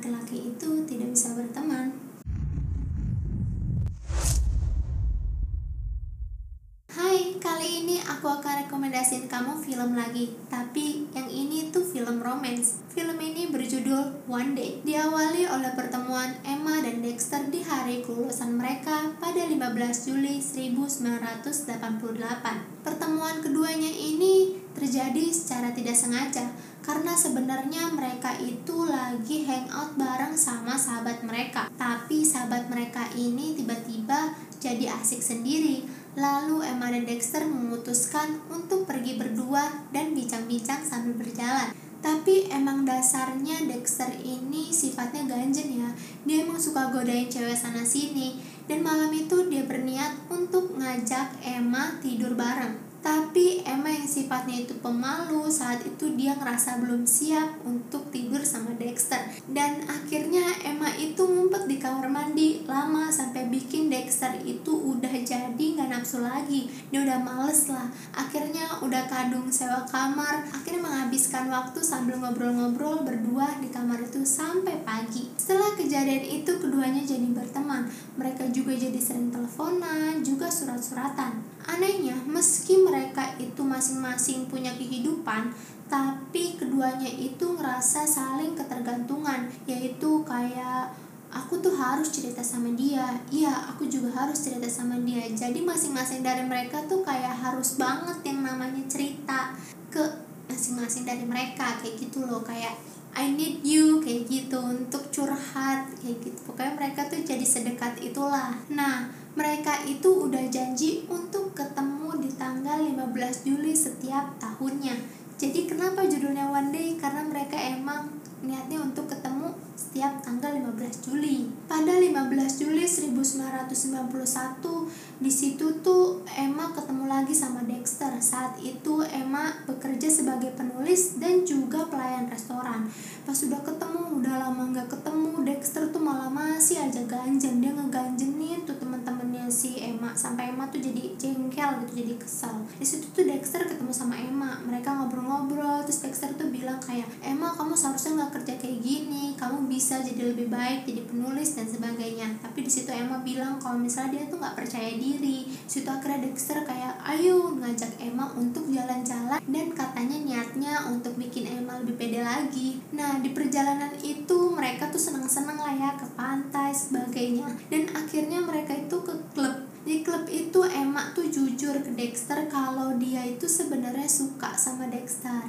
laki-laki itu tidak bisa berteman. Hai, kali ini aku akan rekomendasiin kamu film lagi. Tapi yang ini tuh film romance. Film ini berjudul One Day. Diawali oleh pertemuan Emma dan Dexter di hari kelulusan mereka pada 15 Juli 1988 Pertemuan keduanya ini terjadi secara tidak sengaja karena sebenarnya mereka itu lagi hangout bareng sama sahabat mereka tapi sahabat mereka ini tiba-tiba jadi asik sendiri Lalu Emma dan Dexter memutuskan untuk pergi berdua dan bincang-bincang sambil berjalan. Tapi emang dasarnya Dexter ini sifatnya ganjen ya. Dia emang suka godain cewek sana sini. Dan malam itu dia berniat untuk ngajak Emma tidur bareng. Sifatnya itu pemalu saat itu dia ngerasa belum siap untuk tidur sama Dexter. Dan akhirnya Emma itu ngumpet di kamar mandi lama sampai bikin Dexter itu udah jadi nggak nafsu lagi. Dia udah males lah. Akhirnya udah kadung sewa kamar. Akhirnya menghabiskan waktu sambil ngobrol-ngobrol berdua di kamar itu sampai pagi. Setelah kejadian itu keduanya jadi berteman. Mereka juga jadi sering teleponan juga surat-suratan Anehnya meski mereka itu masing-masing punya kehidupan tapi keduanya itu ngerasa saling ketergantungan yaitu kayak aku tuh harus cerita sama dia. Iya aku juga harus cerita sama dia. Jadi masing-masing dari mereka tuh kayak harus banget yang namanya cerita ke masing-masing dari mereka kayak gitu loh. Kayak I need you kayak gitu untuk curhat kayak gitu. Pokoknya mereka tuh jadi sedekat itulah. Nah mereka itu udah janji untuk 15 Juli setiap tahunnya jadi kenapa judulnya One Day karena mereka emang niatnya untuk ketemu setiap tanggal 15 Juli. Pada 15 Juli 1991 di situ tuh Emma ketemu lagi sama Dexter. Saat itu Emma bekerja sebagai penulis dan juga pelayan restoran. Pas sudah ketemu, udah lama nggak ketemu, Dexter tuh malah masih aja ganjen. Dia ngeganjenin tuh teman-temannya si Emma sampai Emma tuh jadi jengkel gitu, jadi kesal. Di situ tuh Dexter ketemu sama Emma. Ngobrol-ngobrol, terus Dexter tuh bilang kayak, "Emma, kamu seharusnya nggak kerja kayak gini. Kamu bisa jadi lebih baik, jadi penulis dan sebagainya." Tapi di situ Emma bilang kalau misalnya dia tuh nggak percaya diri. Situ akhirnya Dexter kayak, "Ayo ngajak Emma untuk jalan-jalan dan katanya niatnya untuk bikin Emma lebih pede lagi." Nah, di perjalanan itu mereka tuh senang-senang lah ya ke pantai sebagainya. Dan akhirnya mereka itu ke klub di klub itu Emma jujur ke Dexter kalau dia itu sebenarnya suka sama Dexter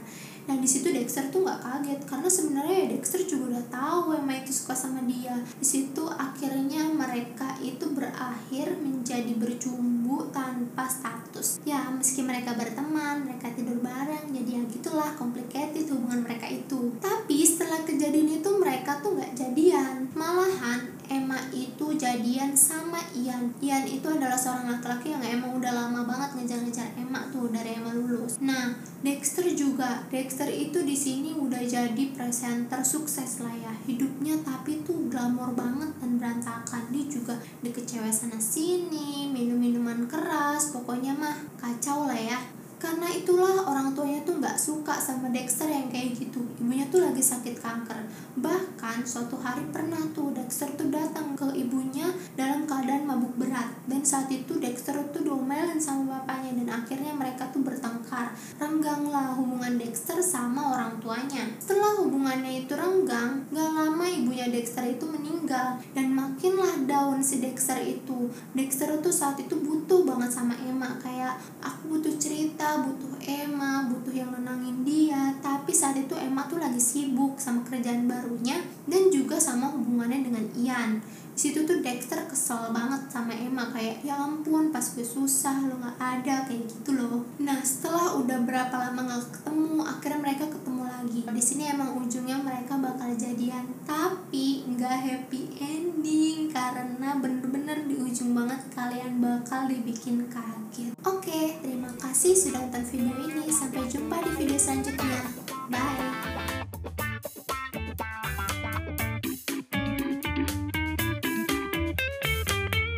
Nah di situ Dexter tuh nggak kaget karena sebenarnya ya Dexter juga udah tahu Emma itu suka sama dia. Di situ akhirnya mereka itu berakhir menjadi bercumbu tanpa status. Ya meski mereka berteman, mereka tidur bareng, jadi ya gitulah complicated hubungan mereka itu. Tapi setelah kejadian itu mereka tuh nggak jadian. Malahan Emma itu jadian sama Ian. Ian itu adalah seorang laki-laki yang emang udah lama banget ngejar-ngejar Emma tuh dari Emma lulus. Nah, Dexter juga. Dexter itu di sini udah jadi presenter sukses lah ya. Hidupnya tapi tuh glamor banget dan berantakan. Dia juga deket cewek sana sini, minum minuman keras, pokoknya mah kacau lah ya karena itulah orang tuanya tuh nggak suka sama Dexter yang kayak gitu ibunya tuh lagi sakit kanker bahkan suatu hari pernah tuh datang ke ibunya dalam keadaan mabuk berat dan saat itu Dexter tuh diomelin sama bapaknya dan akhirnya mereka tuh bertengkar rengganglah hubungan Dexter sama orang tuanya. Setelah hubungannya itu renggang gak lama ibunya Dexter itu meninggal. Dan makinlah daun si Dexter itu. Dexter tuh saat itu butuh banget sama Emma. Kayak aku butuh cerita butuh Emma butuh yang nenangin dia. Tapi saat itu Emma tuh lagi sibuk sama kerjaan barunya dan juga sama hubungannya dengan Ian. Situ tuh Dexter kesel banget sama Emma. Kayak ya ampun pas gue susah lo nggak ada kayak gitu loh nah setelah udah berapa lama nggak ketemu akhirnya mereka ketemu lagi. Di sini emang ujungnya mereka bakal jadian tapi nggak happy ending karena bener-bener di ujung banget kalian bakal dibikin kaget. Oke terima kasih sudah nonton video ini. Sampai jumpa di video selanjutnya